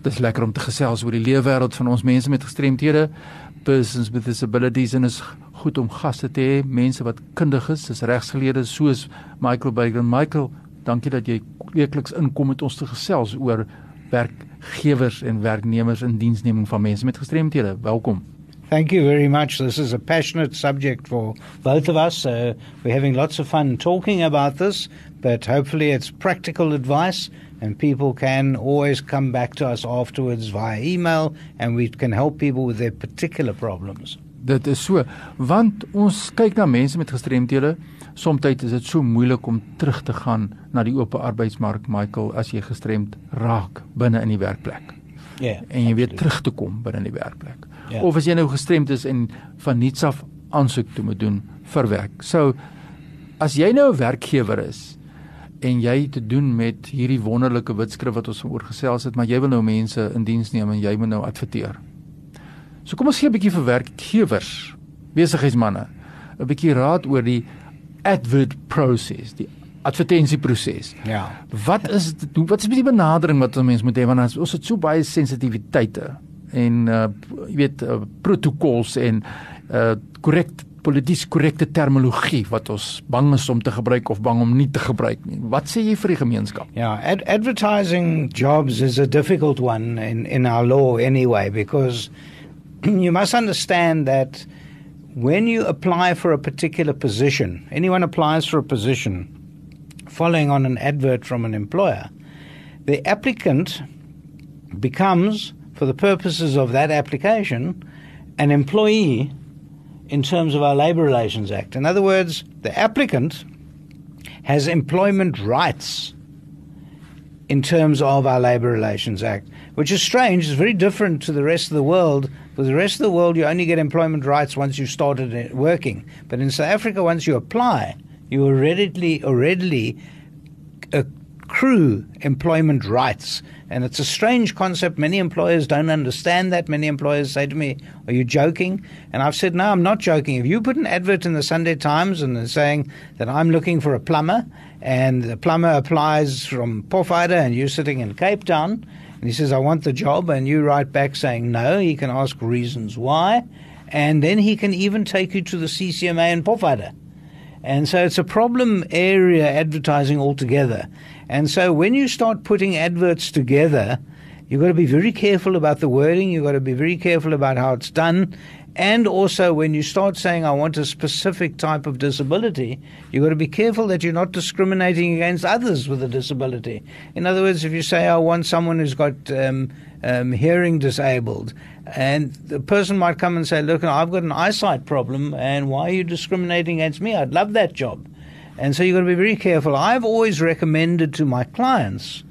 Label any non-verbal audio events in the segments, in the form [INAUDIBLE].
Dis lekker om te gesels oor die leefwêreld van ons mense met gestremthede, persons with disabilities en is goed om gaste te hê, mense wat kundig is, is regsgeleerde soos Michael Baker. Michael, dankie dat jy weekliks inkom met ons te gesels oor werkgewers en werknemers in diensneming van mense met gestremthede. Welkom. Thank you very much. This is a passionate subject for both of us. Uh, we're having lots of fun talking about this, but hopefully it's practical advice and people can always come back to us afterwards via email and we can help people with their particular problems. Dit is so want ons kyk na mense met gestremthede. Soms is dit so moeilik om terug te gaan na die oop arbeidsmark, Michael, as jy gestremd raak binne in die werkplek. Ja. Yeah, en jy weer terug te kom binne in die werkplek. Yeah. Of as jy nou gestremd is en van niets af aansoek toe moet doen vir werk. So as jy nou 'n werkgewer is en jy te doen met hierdie wonderlike wetskrif wat ons oor gesels het, maar jy wil nou mense in diens neem en jy moet nou adverteer. So kom ons gee 'n bietjie vir werkgewers, besigheidsmense, 'n bietjie raad oor die advert proses, die advertensieproses. Ja. Wat is dit, wat is die benadering wat 'n mens moet hê want ons het so baie sensitiwiteite en uh jy weet uh, protokols en uh korrek polities korrekte terminologie wat ons bang is om te gebruik of bang om nie te gebruik nie. Wat sê jy vir die gemeenskap? Ja, yeah, ad advertising jobs is a difficult one in in our law anyway because [CLEARS THROAT] you must understand that when you apply for a particular position, anyone applies for a position following on an advert from an employer, the applicant becomes for the purposes of that application an employee in terms of our Labour Relations Act. In other words, the applicant has employment rights in terms of our Labour Relations Act, which is strange. It's very different to the rest of the world. For the rest of the world, you only get employment rights once you started working. But in South Africa, once you apply, you already already accrue employment rights. And it's a strange concept. Many employers don't understand that. Many employers say to me, Are you joking? And I've said, No, I'm not joking. If you put an advert in the Sunday Times and they're saying that I'm looking for a plumber, and the plumber applies from Pofada and you're sitting in Cape Town, and he says, I want the job, and you write back saying no, he can ask reasons why, and then he can even take you to the CCMA in Pofada. And so it's a problem area advertising altogether. And so when you start putting adverts together, you've got to be very careful about the wording, you've got to be very careful about how it's done. And also, when you start saying, I want a specific type of disability, you've got to be careful that you're not discriminating against others with a disability. In other words, if you say, I want someone who's got um, um, hearing disabled, and the person might come and say, Look, I've got an eyesight problem, and why are you discriminating against me? I'd love that job. And so you've got to be very careful. I've always recommended to my clients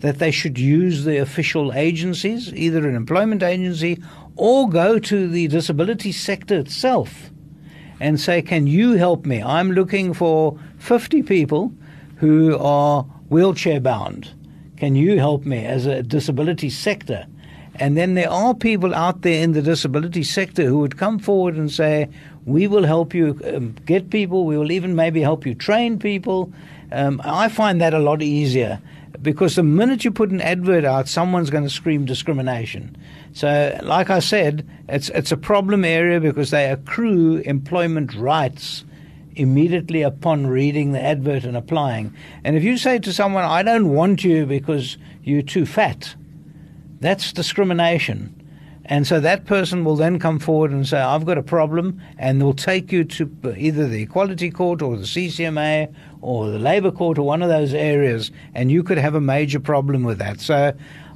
that they should use the official agencies, either an employment agency or go to the disability sector itself and say, Can you help me? I'm looking for 50 people who are wheelchair bound. Can you help me as a disability sector? And then there are people out there in the disability sector who would come forward and say, we will help you um, get people. We will even maybe help you train people. Um, I find that a lot easier because the minute you put an advert out, someone's going to scream discrimination. So, like I said, it's it's a problem area because they accrue employment rights immediately upon reading the advert and applying. And if you say to someone, "I don't want you because you're too fat," that's discrimination. And so that person will then come forward and say, I've got a problem, and they'll take you to either the Equality Court or the CCMA or the Labour Court or one of those areas, and you could have a major problem with that. So,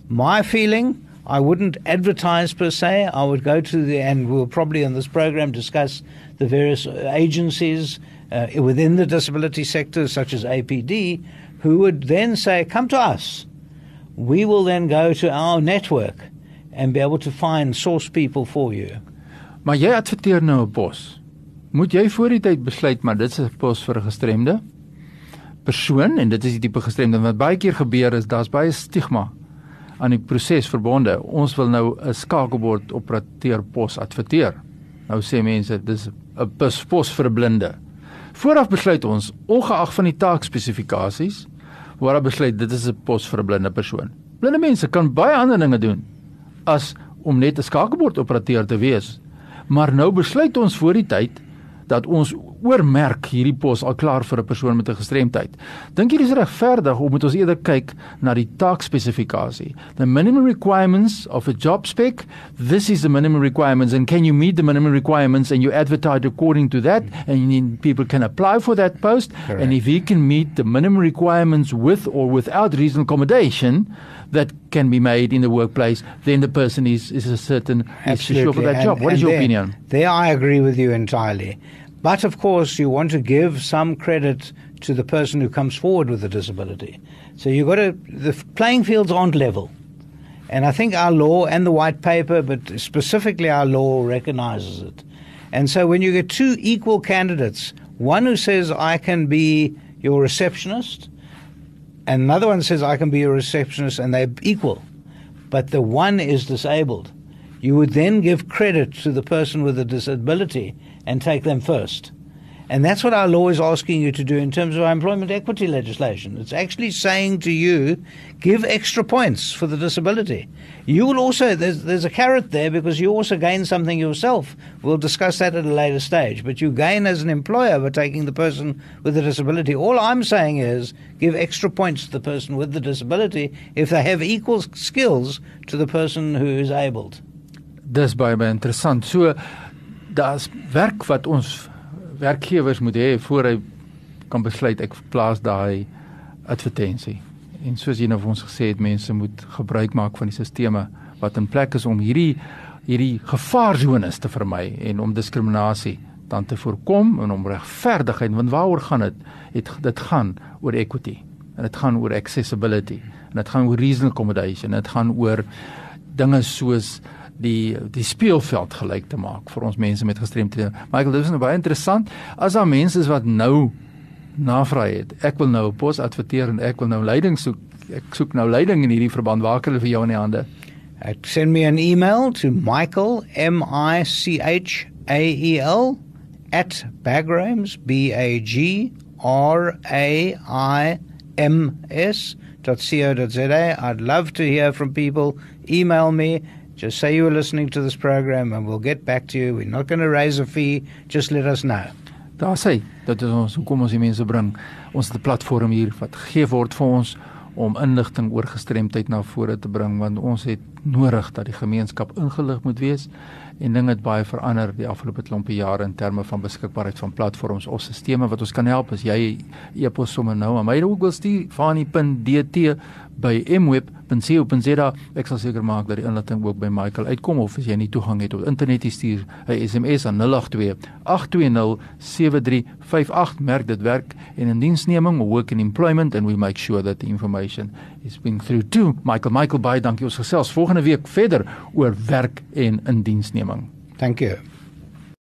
my feeling, I wouldn't advertise per se. I would go to the, and we'll probably in this program discuss the various agencies uh, within the disability sector, such as APD, who would then say, Come to us. We will then go to our network and be able to find source people for you. Maar jy adverteer nou 'n pos. Moet jy voor die tyd besluit maar dit is 'n pos vir 'n gestremde persoon en dit is die tipe gestremde wat baie keer gebeur is daar's baie stigma aan die proses verbonde. Ons wil nou 'n skakelbord operateur pos adverteer. Nou sê mense dis 'n pos, vir blinde. Vooraf besluit ons ongeag van die taakspesifikasies waar ons besluit dit is 'n pos vir 'n blinde persoon. Blinde mense kan baie ander dinge doen as om net 'n skakelbord operateur te wees. Maar nou besluit ons voor die tyd dat ons oormerk hierdie pos al klaar vir 'n persoon met 'n gestremdheid. Dink jy dis regverdig of moet ons eerder kyk na die taakspesifikasie? The minimum requirements of a job spec, this is the minimum requirements and can you meet the minimum requirements and you advertise according to that and people can apply for that post Correct. and if you can meet the minimum requirements with or without reasonable accommodation that can be made in the workplace, then the person is, is a certain is sure for that and, job. What is your there, opinion? There, I agree with you entirely. But of course, you want to give some credit to the person who comes forward with a disability. So you've got to, the playing fields aren't level. And I think our law and the white paper, but specifically our law, recognizes it. And so when you get two equal candidates, one who says, I can be your receptionist, and another one says, I can be your receptionist, and they're equal, but the one is disabled, you would then give credit to the person with a disability and take them first. And that's what our law is asking you to do in terms of our employment equity legislation. It's actually saying to you, give extra points for the disability. You will also, there's, there's a carrot there because you also gain something yourself. We'll discuss that at a later stage. But you gain as an employer by taking the person with a disability. All I'm saying is give extra points to the person with the disability if they have equal skills to the person who is abled. Dis baie baie interessant. So daar's werk wat ons werkgewers moet hê voor hy kan besluit ek plaas daai advertensie. En soos jy nou vir ons gesê het, mense moet gebruik maak van die sisteme wat in plek is om hierdie hierdie gevaarzones te vermy en om diskriminasie dan te voorkom en om regverdigheid want waaroor gaan dit? Het dit gaan oor equity en dit gaan oor accessibility en dit gaan oor reasonable accommodation en dit gaan oor dinge soos die die speelveld gelyk te maak vir ons mense met gestremthede. Michael, dit is nou baie interessant. As daar mense is wat nou navraag het, ek wil nou 'n pos adverteer en ek wil nou leiding soek. Ek soek nou leiding in hierdie verband. Waar kan hulle vir jou in die hande? Ek send me an email to Michael M I C H A E L bagrams b a g r a i m s .co.za. I'd love to hear from people. Email me Just say you were listening to this program and we'll get back to you. We're not going to raise a fee. Just let us know. Daar sê, dit is ons hoekom ons die mense bring. Ons het 'n platform hier wat gegee word vir ons om inligting oor gestremdheid na vore te bring want ons het nodig dat die gemeenskap ingelig moet wees en dinge het baie verander die afgelope klompie jare in terme van beskikbaarheid van platforms of stelsels wat ons kan help as jy e-pos sommer nou aan my ook wil stuur fani.dt by mweb.co.za. Ek sal seker maak dat die inligting ook by Michael uitkom of as jy nie toegang het tot internet, stuur 'n SMS aan 082 820 7358. Merk dit werk en in diensneming, work and employment and we make sure that the information is being through to Michael. Michael, baie dankie ons gesels volgende week verder oor werk en indiensneming. Thank you.